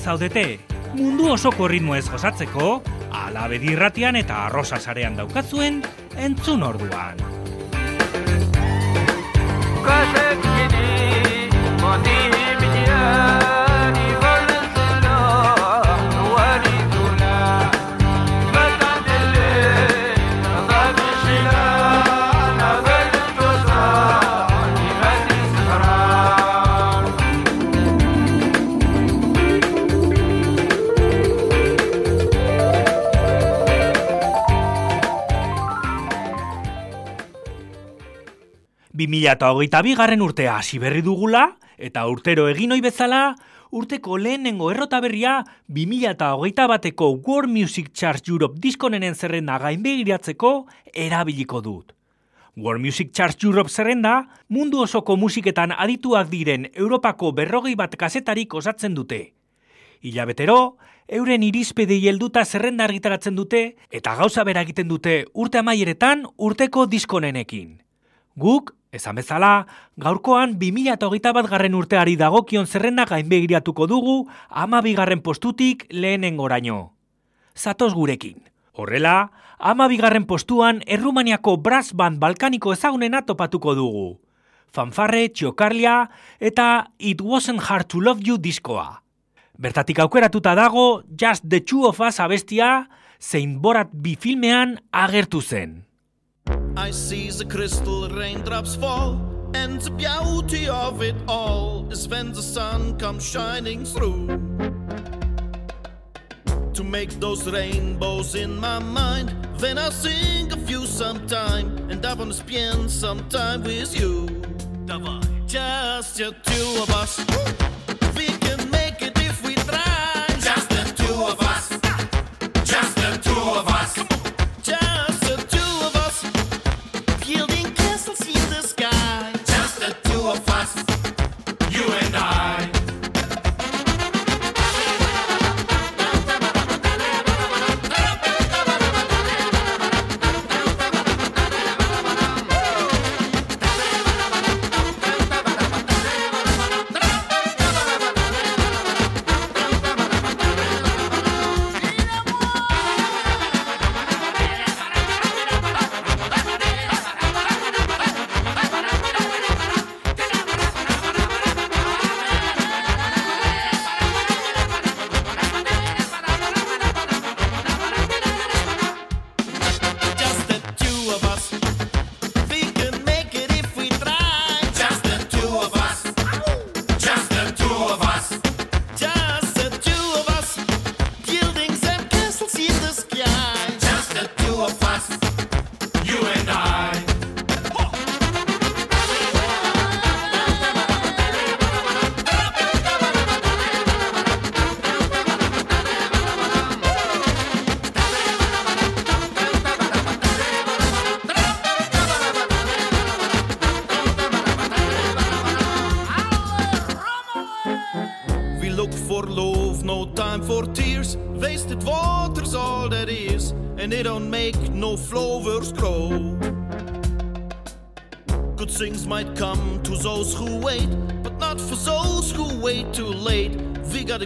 zaudete, mundu osoko ritmo ez gozatzeko, alabedi irratian eta arrosa sarean daukatzuen, entzun orduan. Kasek gini, motibitia, 2008 bigarren urtea hasi berri dugula, eta urtero egin ohi bezala, urteko lehenengo errota berria 2008 bateko World Music Charts Europe diskonenen zerrenda gainbegiratzeko erabiliko dut. World Music Charts Europe zerrenda, mundu osoko musiketan adituak diren Europako berrogei bat kazetarik osatzen dute. Ilabetero, euren irizpidei helduta zerrenda argitaratzen dute eta gauza bera egiten dute urte amaieretan urteko diskonenekin. Guk esan bezala, gaurkoan 2008 bat garren urteari dagokion zerrenda gainbegiratuko dugu ama bigarren postutik lehenen goraino. Zatoz gurekin. Horrela, ama bigarren postuan Errumaniako brass band balkaniko ezagunena topatuko dugu. Fanfarre, txokarlia eta It Wasn't Hard to Love You diskoa. Bertatik aukeratuta dago Just the Two of Us abestia zein borat bi filmean agertu zen. I see the crystal raindrops fall, and the beauty of it all is when the sun comes shining through. To make those rainbows in my mind, then I sing of you sometime, and I wanna spend some time with you. Just the two of us.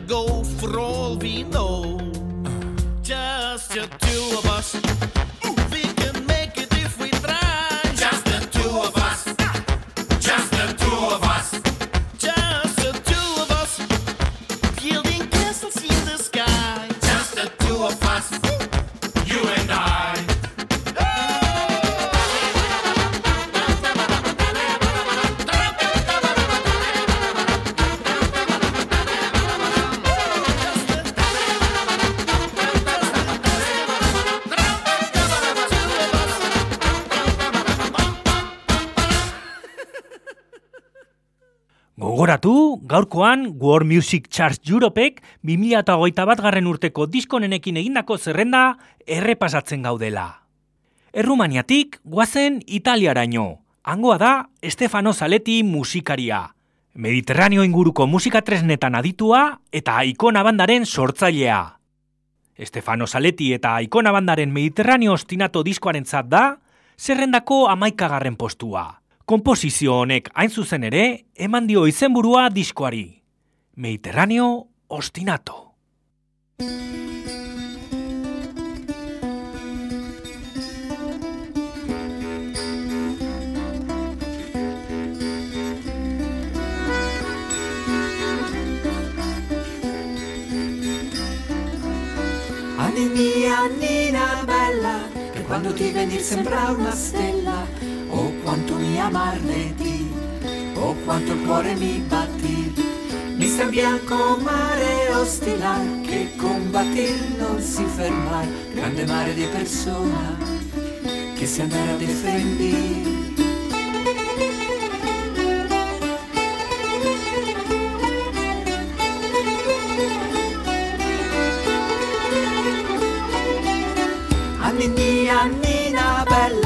Go gaurkoan World Music Charts Europek 2008 bat garren urteko diskonenekin egindako zerrenda errepasatzen gaudela. Errumaniatik guazen Italiaraino. Hangoa da Stefano Zaleti musikaria. Mediterraneo inguruko musika tresnetan aditua eta ikona bandaren sortzailea. Stefano Zaleti eta ikona bandaren Mediterraneo ostinato diskoaren zat da, zerrendako amaikagarren postua. Komposizio honek hain zuzen ere, eman dio izenburua diskoari. Mediterraneo ostinato. Anni mia Nina bella, che quando ti venir sembra una stella, ti, oh quanto il cuore mi batti. Mi sta bianco mare ostila, che combattir non si fermar, grande mare di persona, che si andare a difendere. Anni Annina bella,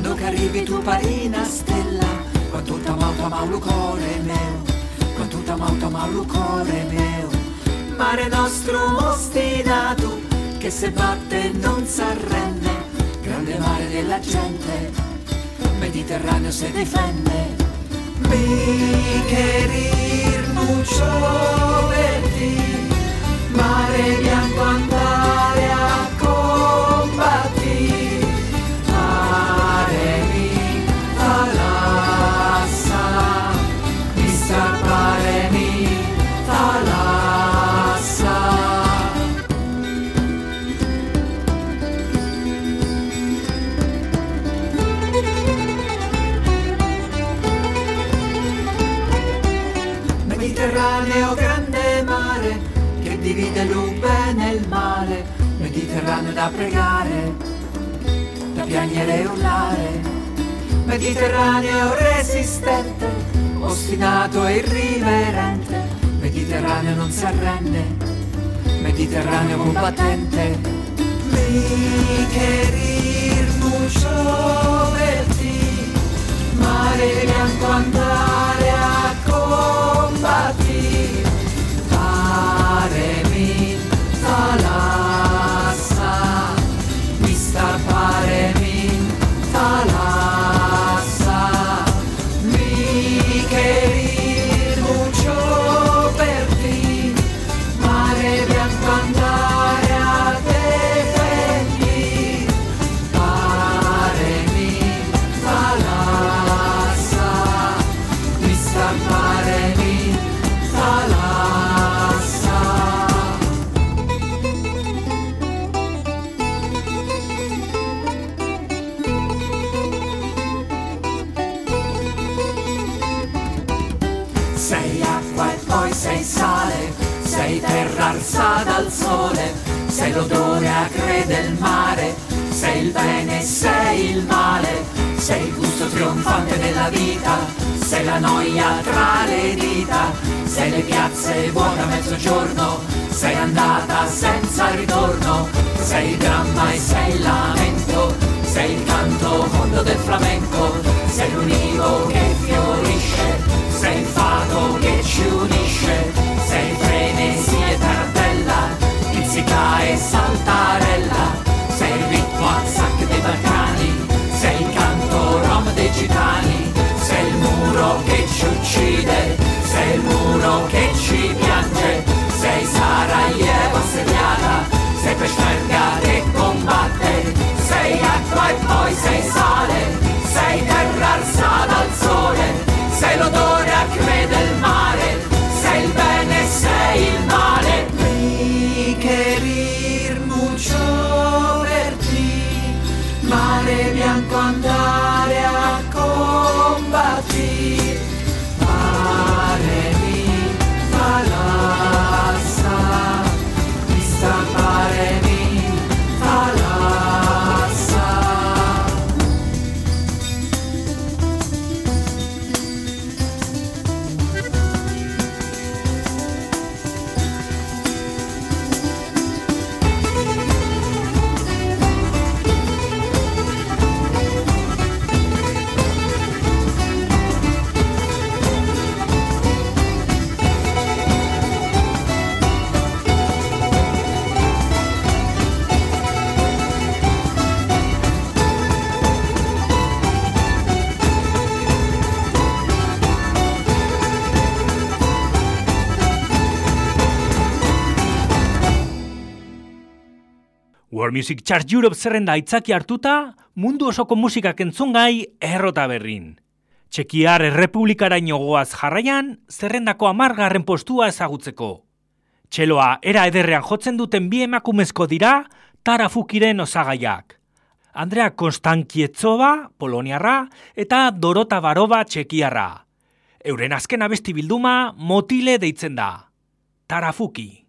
quando che arrivi tu parina stella, quanto t'amau t'amau lo cuore mio, quanto t'amau t'amau lo cuore mio. Mare nostro ostinato, che se batte non s'arrende, grande mare della gente, Mediterraneo se difende. Mi querir mucho mare bianco andare a combattir. Il bene e il male, Mediterraneo da pregare, da piangere e urlare, Mediterraneo resistente, ostinato e irriverente, Mediterraneo non si arrende, Mediterraneo combattente. Mi querir mucho per ti, mare bianco andare a combattir. L'odore acre del mare, sei il bene sei il male, sei il gusto trionfante della vita, sei la noia tra le dita, sei le piazze vuote a mezzogiorno, sei andata senza ritorno, sei il dramma e sei il lamento, sei il canto mondo del flamenco, sei l'univo che fiorisce, sei il fato che ci unisce, saltarella, sei il ritmo a sacche dei Balcani, sei il canto rom dei gitani, sei il muro che ci uccide, sei il muro che ci piange, sei Sarajevo assediata, sei Peshmerga World Music Chart Europe zerrenda aitzaki hartuta, mundu osoko musikak entzun gai errota berrin. Txekiar errepublikaraino goaz jarraian, zerrendako amargarren postua ezagutzeko. Txeloa era ederrean jotzen duten bi emakumezko dira, tarafukiren osagaiak. Andrea Konstankietzova, Poloniarra, eta Dorota Baroba Txekiarra. Euren azken abesti bilduma motile deitzen da. Tarafuki.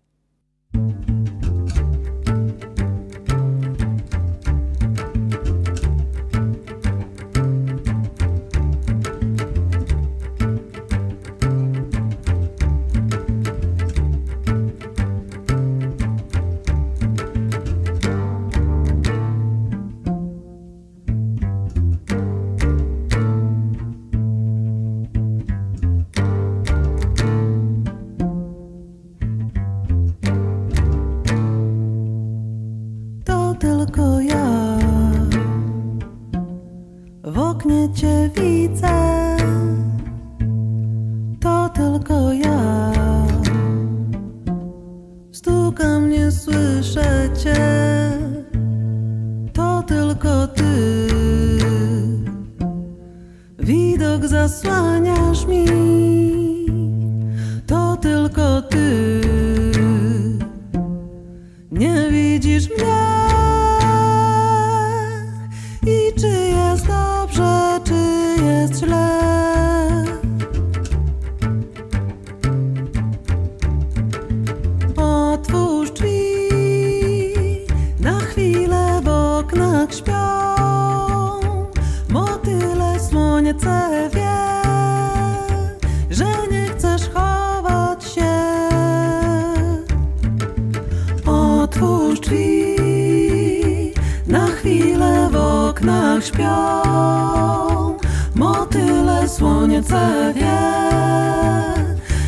oknach śpią. Motyle słoniece wie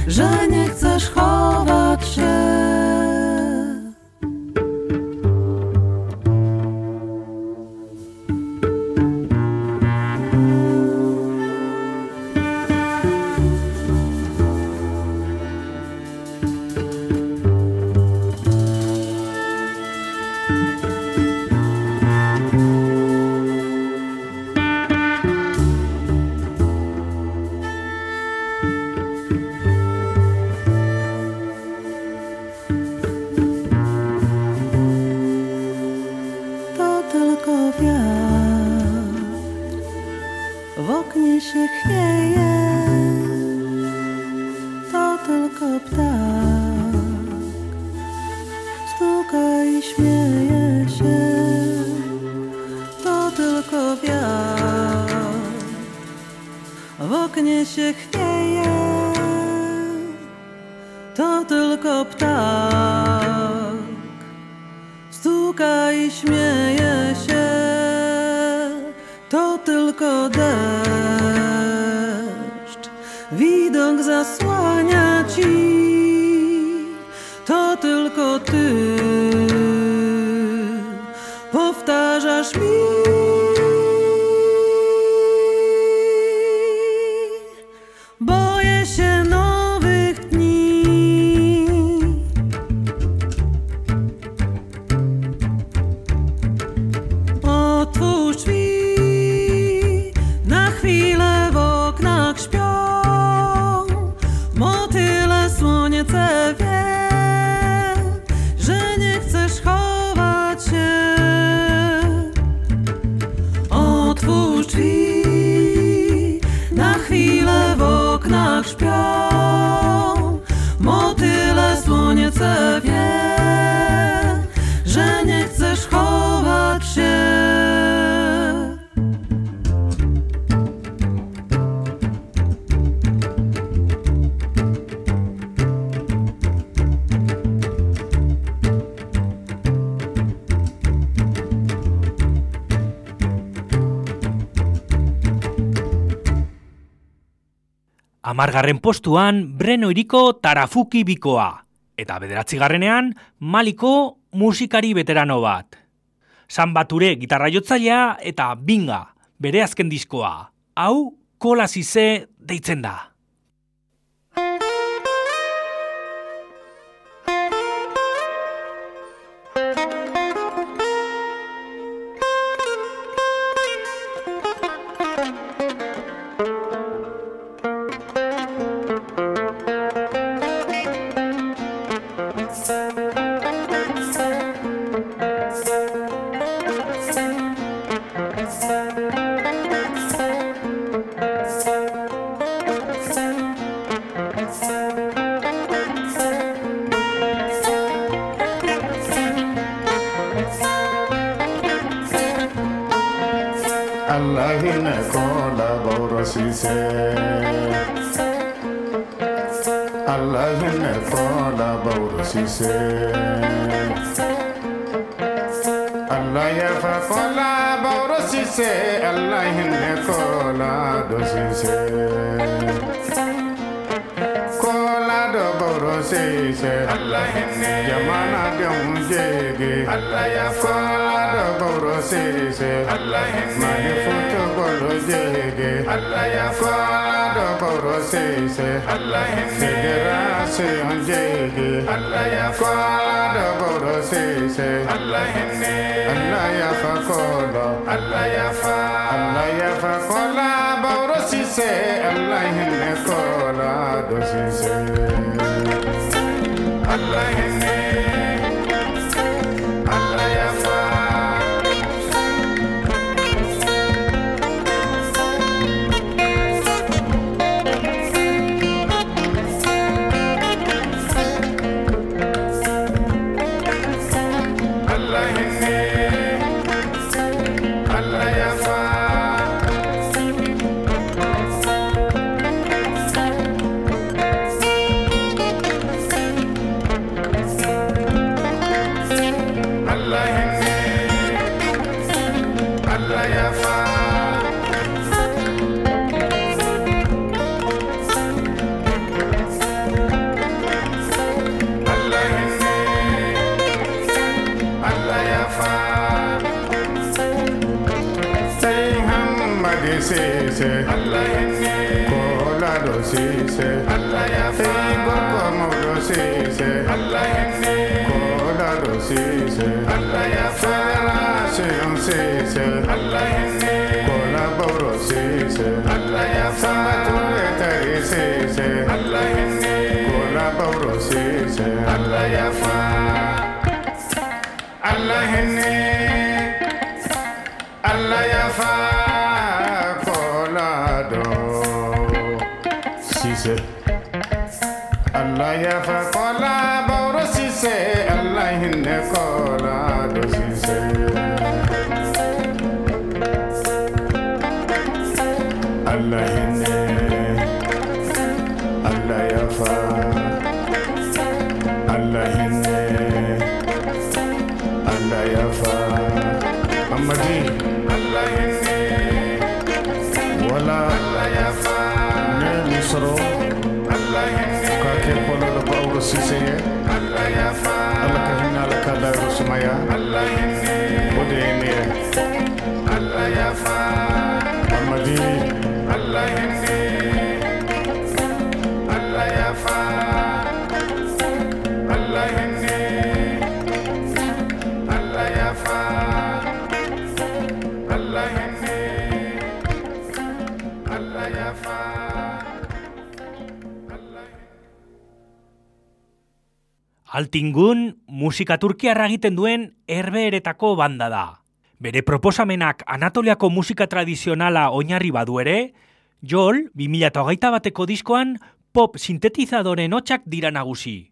Że nie chcesz chować się. Amargarren postuan Breno iriko Tarafuki bikoa. Eta bederatzi garrenean Maliko musikari veterano bat. San Bature gitarra jotzailea eta Binga bere azken diskoa. Hau kola zize deitzen da. Allahine kolaborasise Allahine kolaborasise Allah ya fa kolaborasise Allahine kolaborasise Allah sise. Jamana denw Allah ya baro sise. Allah futo bolo jege. Allah ya sise. Federation Allah fara baro sise. Allah ya fakola. Allah ya fa allah ya fakola baro sise. Allah ne kola do sise. I hand. Allah ya ṣe. Allah ya ṣe. Allah ya ṣe ṣe. Allah ṣe. Allah ya ṣe ṣe. Allah ṣe. Allah ya. Allah. Allah ya. Allah ya Altingun musika turkiarra egiten duen herbeeretako banda da. Bere proposamenak Anatoliako musika tradizionala oinarri badu ere, Jol, 2008 bateko diskoan pop sintetizadoren hotxak dira nagusi.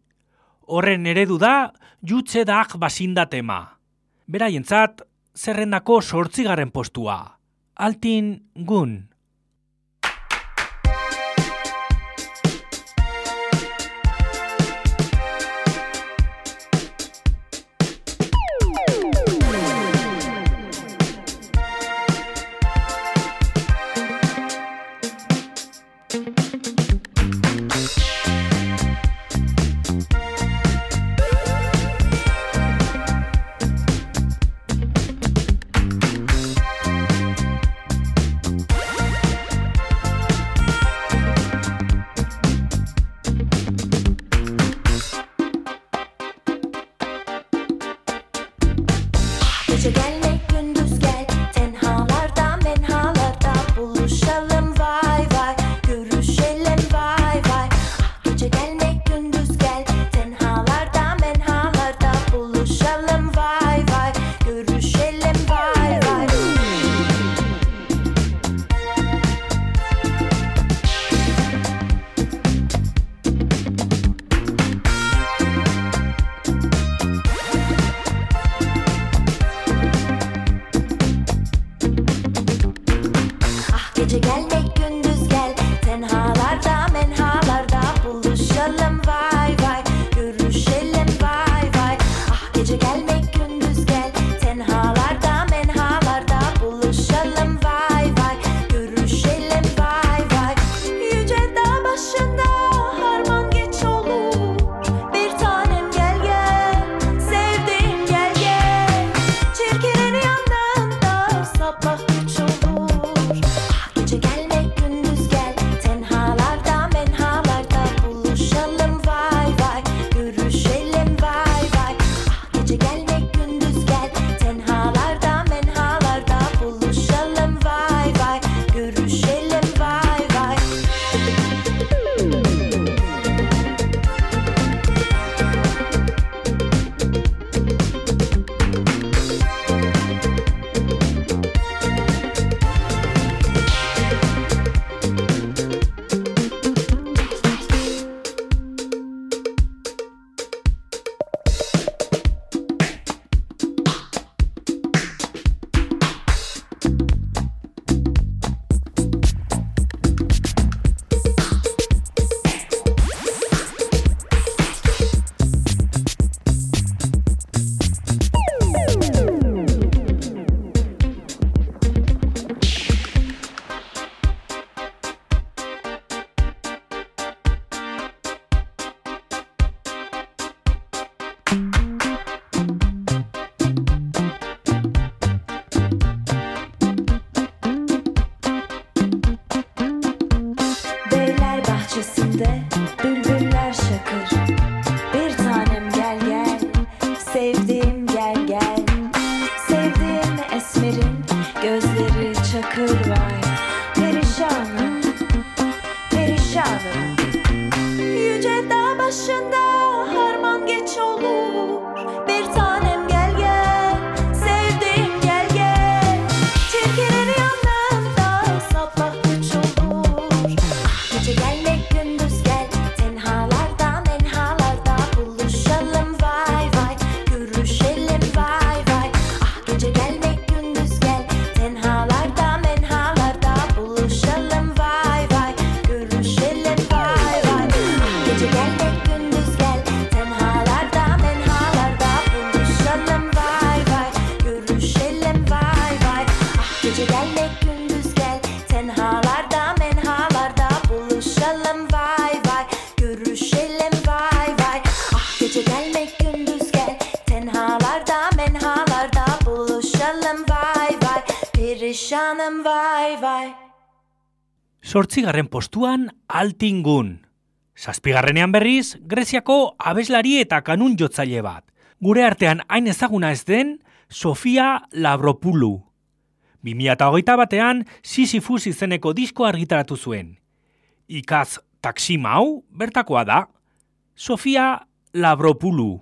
Horren eredu da, jutze dak basinda tema. Beraientzat, zerrendako sortzigarren postua. Altin gun. Ik Weekenden Sortzigarren postuan altingun. Zazpigarrenean berriz, Greziako abeslari eta kanun jotzaile bat. Gure artean hain ezaguna ez den, Sofia Labropulu. 2008 batean, Sisyphus izeneko disko argitaratu zuen. Ikaz taksimau bertakoa da. Sofia Labropulu.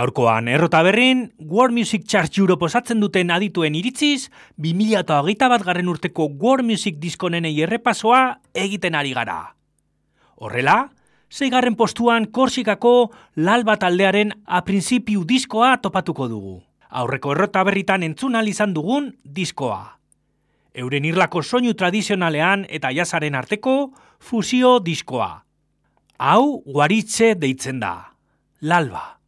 Gaurkoan errota berrin, World Music Chart Europe osatzen duten adituen iritziz, 2008 bat garren urteko World Music diskonenei errepasoa egiten ari gara. Horrela, zeigarren postuan Korsikako lalba taldearen a principiu diskoa topatuko dugu. Aurreko errota berritan entzun izan dugun diskoa. Euren irlako soinu tradizionalean eta jasaren arteko fusio diskoa. Hau guaritze deitzen da. Lalba.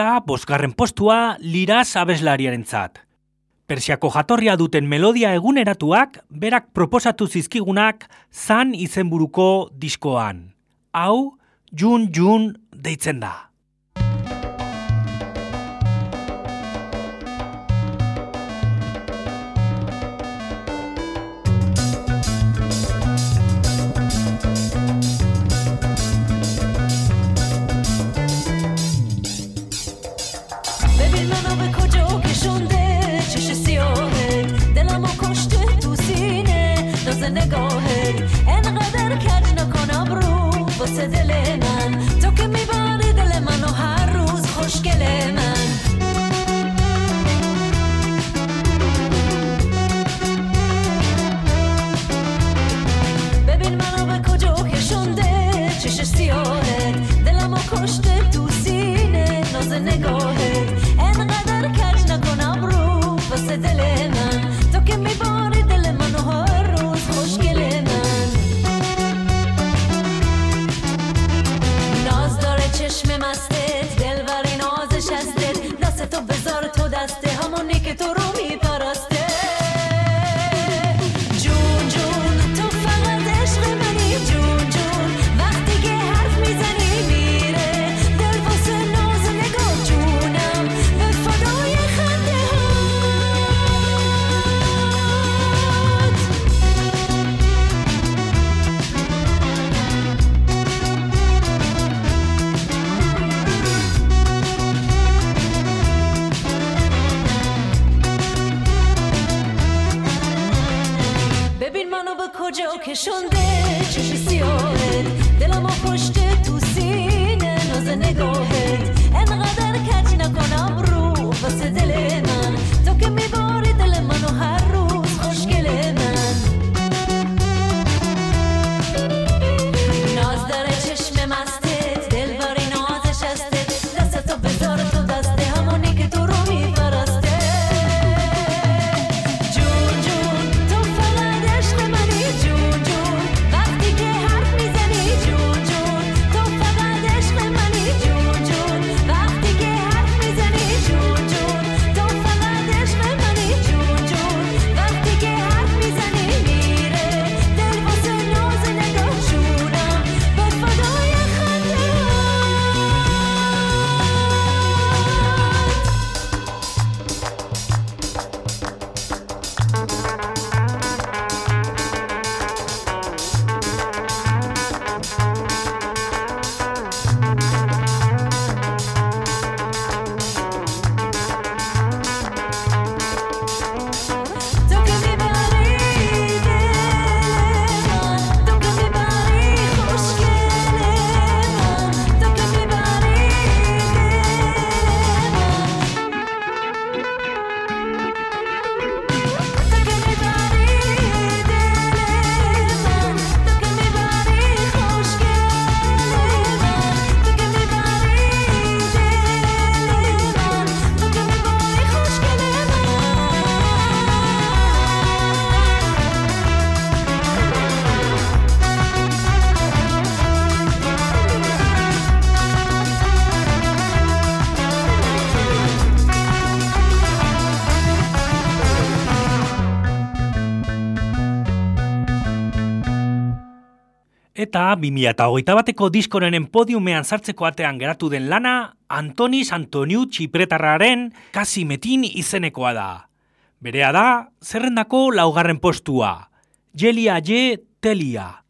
eta bosgarren postua liraz abeslariaren zat. Persiako jatorria duten melodia eguneratuak berak proposatu zizkigunak zan izenburuko diskoan. Hau, jun jun deitzen da. eta 2008 bateko diskorenen podiumean sartzeko atean geratu den lana Antonis Antoniu Txipretarraren Kasimetin izenekoa da. Berea da, zerrendako laugarren postua. Jelia J. Telia.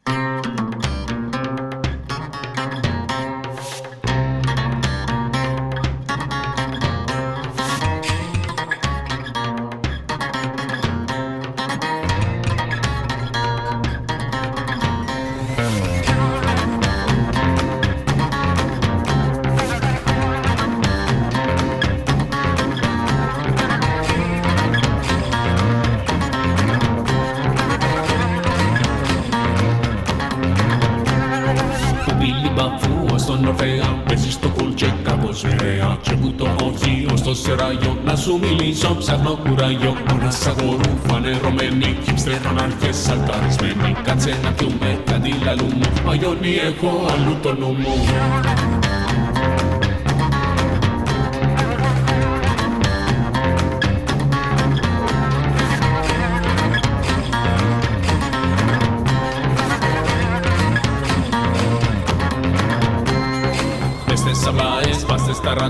saltarismen, katzen akiume, kadila lumu, aioni eko alutonumu.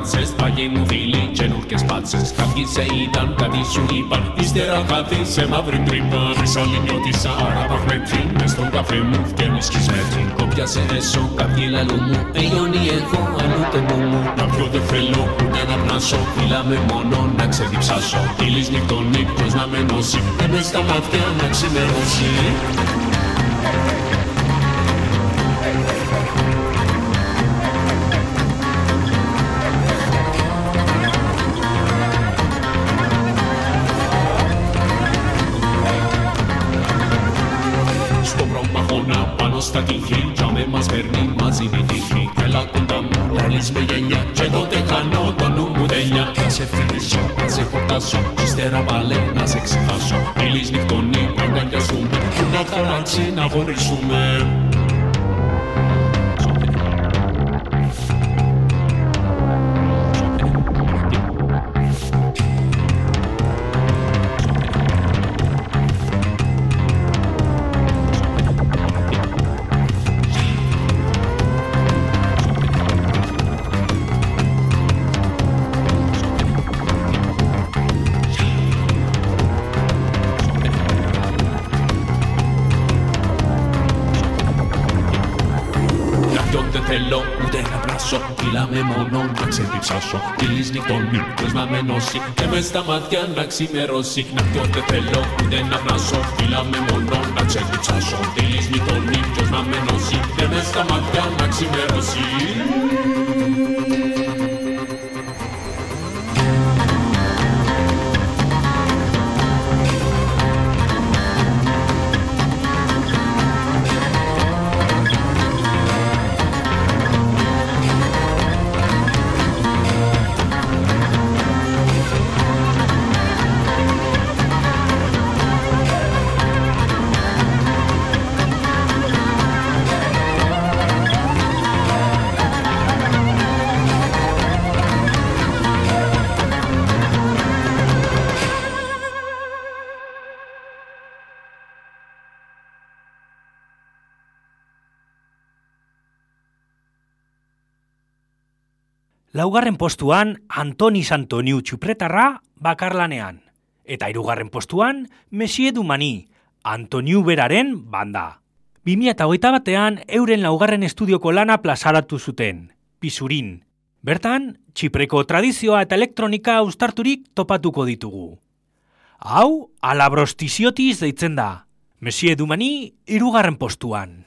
Πάστε στα ρατσές, παγίνουν φίλοι και νούρκες πάτσες Κάποιοι σε είδαν, κάτι σου είπαν Ύστερα χάθη σε μαύρη τρύπα. Της άλλη νιώτησα, άρα παχνέτη Μες στον καφέ μου φτιάχνει σκισμένη Κόπια σε έσω, κάποιοι λαλού μου Εγιώνει έχω, αλλού το νου μου. Να πιω δεν θέλω, ούτε να πνάσω Φύλαμε μόνο να ξεδιψάσω. Ήλις νυχτώνει, πως να με νώσει Και μες στα μάτια να ξημερώσει στα τύχη Κι άμε μας φέρνει μαζί τη τύχη Έλα κοντά μου, λαλείς με γενιά Κι εγώ δεν χάνω το νου μου τέλεια Θα σε φιλήσω, θα σε χορτάσω Κι ύστερα πάλι να σε ξεχάσω. Ήλις νυχτώνει, να αγκαλιαστούμε Που να χαράξει να χωρίσουμε πλάσω Φύλαμε μόνο να ξεδιψάσω Κύλις νυχτώνει, πως να με νώσει Και μες στα μάτια να ξημερώσει. Να πιω δεν θέλω ούτε να πλάσω Φύλαμε μόνο να ξεδιψάσω Κύλις νυχτώνει, πως να με νώσει Και μες στα μάτια να ξημερώσει Laugarren postuan Antoni Santoniu txupretarra bakarlanean. Eta hirugarren postuan Mesie Dumani, Antoniu beraren banda. 2008 batean euren laugarren estudioko lana plazaratu zuten, Pisurin. Bertan, Txipreko tradizioa eta elektronika uztarturik topatuko ditugu. Hau, alabrostiziotiz deitzen da. Mesie Dumani, hirugarren postuan.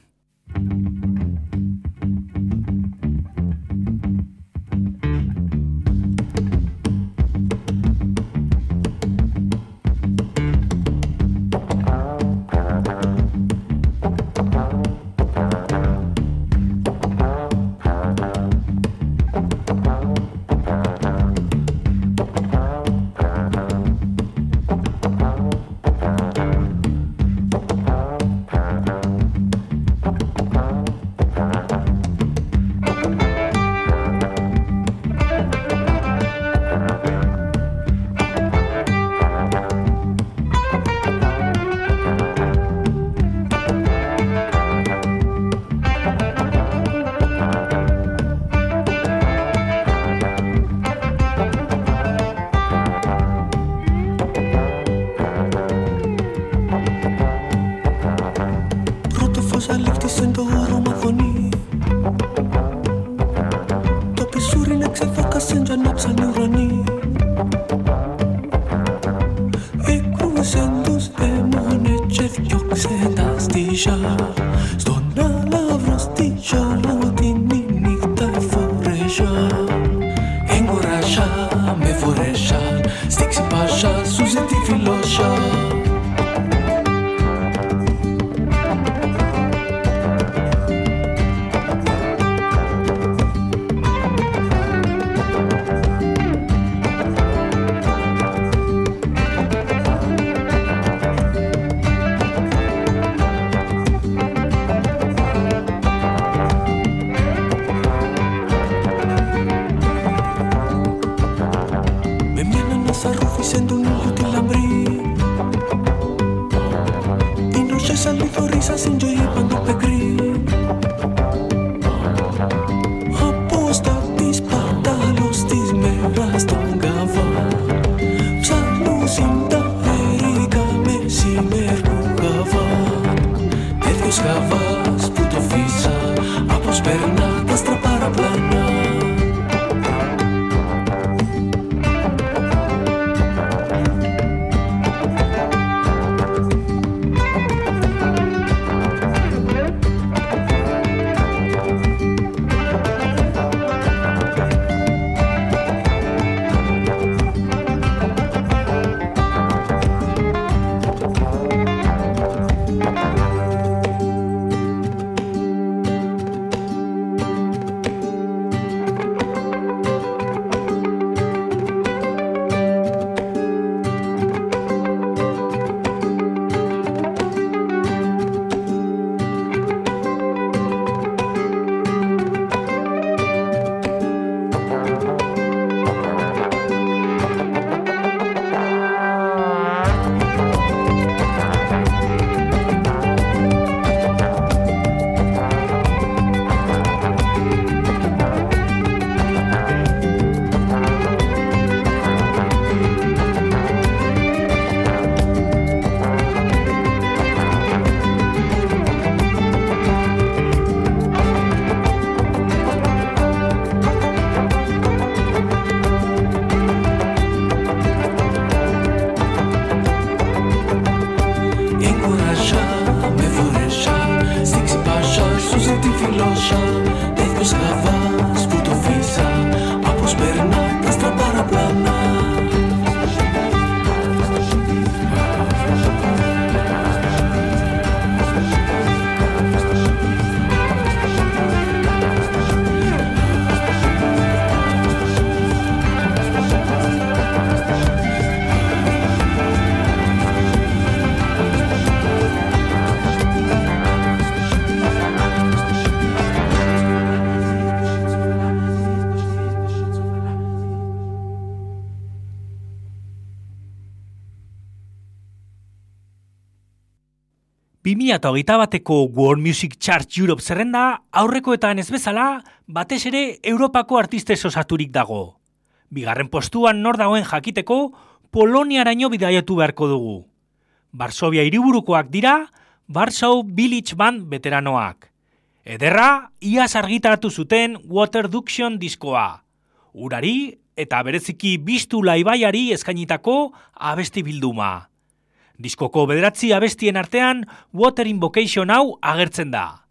2008 bateko World Music Chart Europe zerrenda aurrekoetan ez bezala batez ere Europako artiste osaturik dago. Bigarren postuan nor dagoen jakiteko Poloniaraino bidaiatu beharko dugu. Varsovia hiriburukoak dira Warsaw Village Band veteranoak. Ederra, iaz argitaratu zuten Water Duction diskoa. Urari eta bereziki biztu laibaiari eskainitako abesti bilduma. Diskoko bederatzi abestien artean Water Invocation hau agertzen da.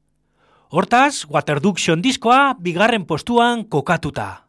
Hortaz, Water Duction diskoa bigarren postuan kokatuta.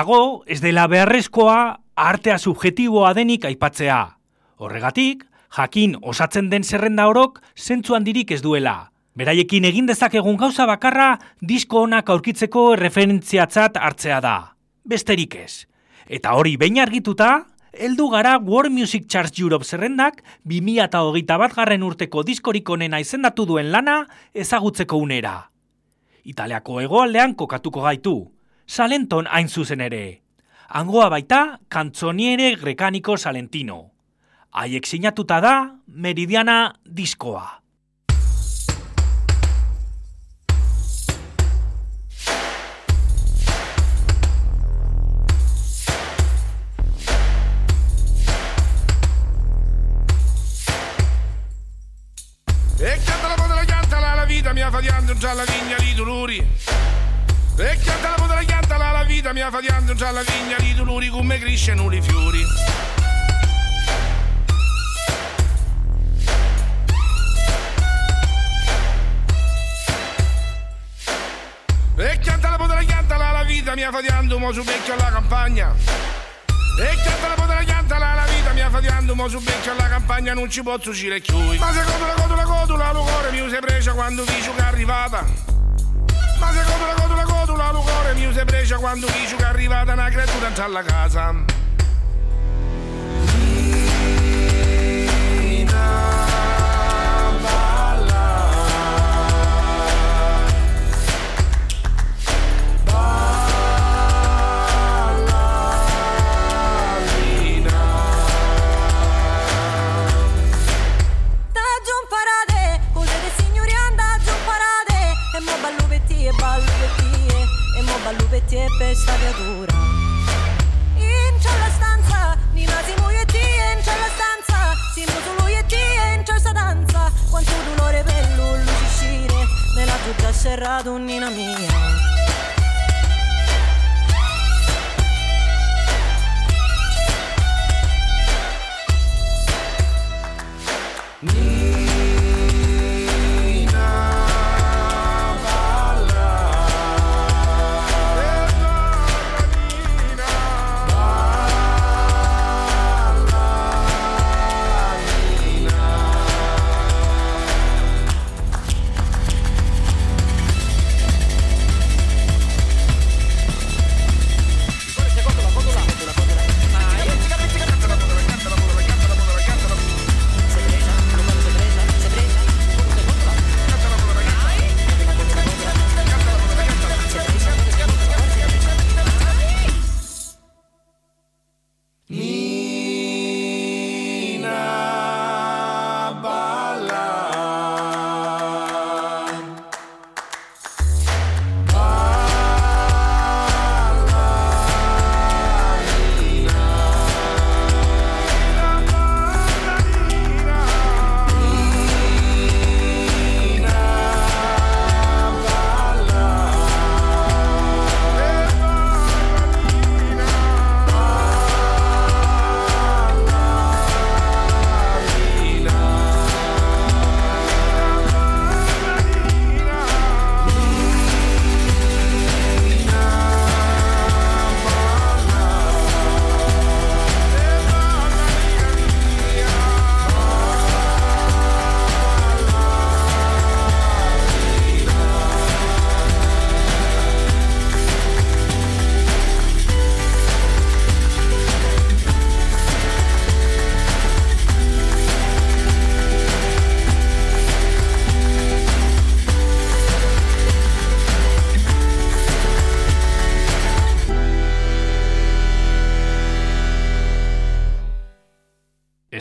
Dago, ez dela beharrezkoa artea subjetiboa denik aipatzea. Horregatik, jakin osatzen den zerrenda orok zentzu handirik ez duela. Beraiekin egin dezakegun gauza bakarra disko onak aurkitzeko referentziatzat hartzea da. Besterik ez. Eta hori behin argituta, heldu gara World Music Charts Europe zerrendak 2008 bat garren urteko diskorik onena izendatu duen lana ezagutzeko unera. Italiako hegoaldean kokatuko gaitu, Salenton hain zuzen ere. Angoa baita, kantzoniere grekaniko Salentino. Haiek sinatuta da, Meridiana diskoa. E canta la della pianta la, vita mi ha fatiando già la vigna di dolori. E canta la della pianta la, la vita mi ha fatiando già la vigna di dolori come crescono i fiori. E canta la della pianta la, la vita mi ha fatiando mo su becchio alla campagna. E canta la della pianta la, la vita mi ha fatiando mo su becchio alla campagna non ci posso uscire chiui. Ma secondo la codula codula lo cuore mi si presa quando dice che è arrivata. Ma secondo la codula codula lo cuore mi si presa quando dice che è arrivata una creatura in alla casa. ti e per storia dura. Entra la stanza, Nina si muoio e ti entra la stanza. Si muoio lui e ti entra sta danza. Quanto dolore per lui uscire Nella giuda serra Nina mia. Nina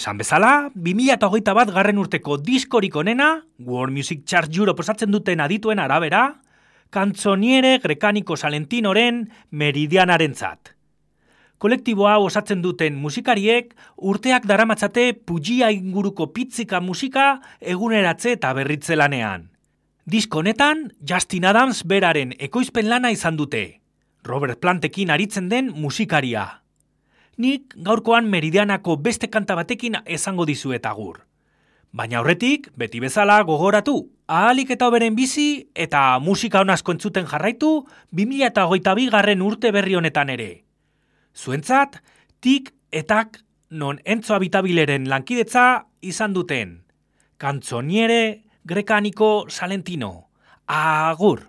Esan bezala, 2008 bat garren urteko diskorik onena, World Music Chart Europe osatzen duten adituen arabera, kantzoniere grekaniko salentinoren meridianaren zat. Kolektiboa osatzen duten musikariek urteak daramatzate pugia inguruko pitzika musika eguneratze eta berritze lanean. Disko honetan, Justin Adams beraren ekoizpen lana izan dute. Robert Plantekin aritzen den musikaria nik gaurkoan meridianako beste kanta batekin esango dizuet agur. Baina horretik, beti bezala gogoratu, ahalik eta oberen bizi eta musika honazko entzuten jarraitu 2008 garren urte berri honetan ere. Zuentzat, tik etak non entzo abitabileren lankidetza izan duten. Kantzoniere, grekaniko, salentino. Agur!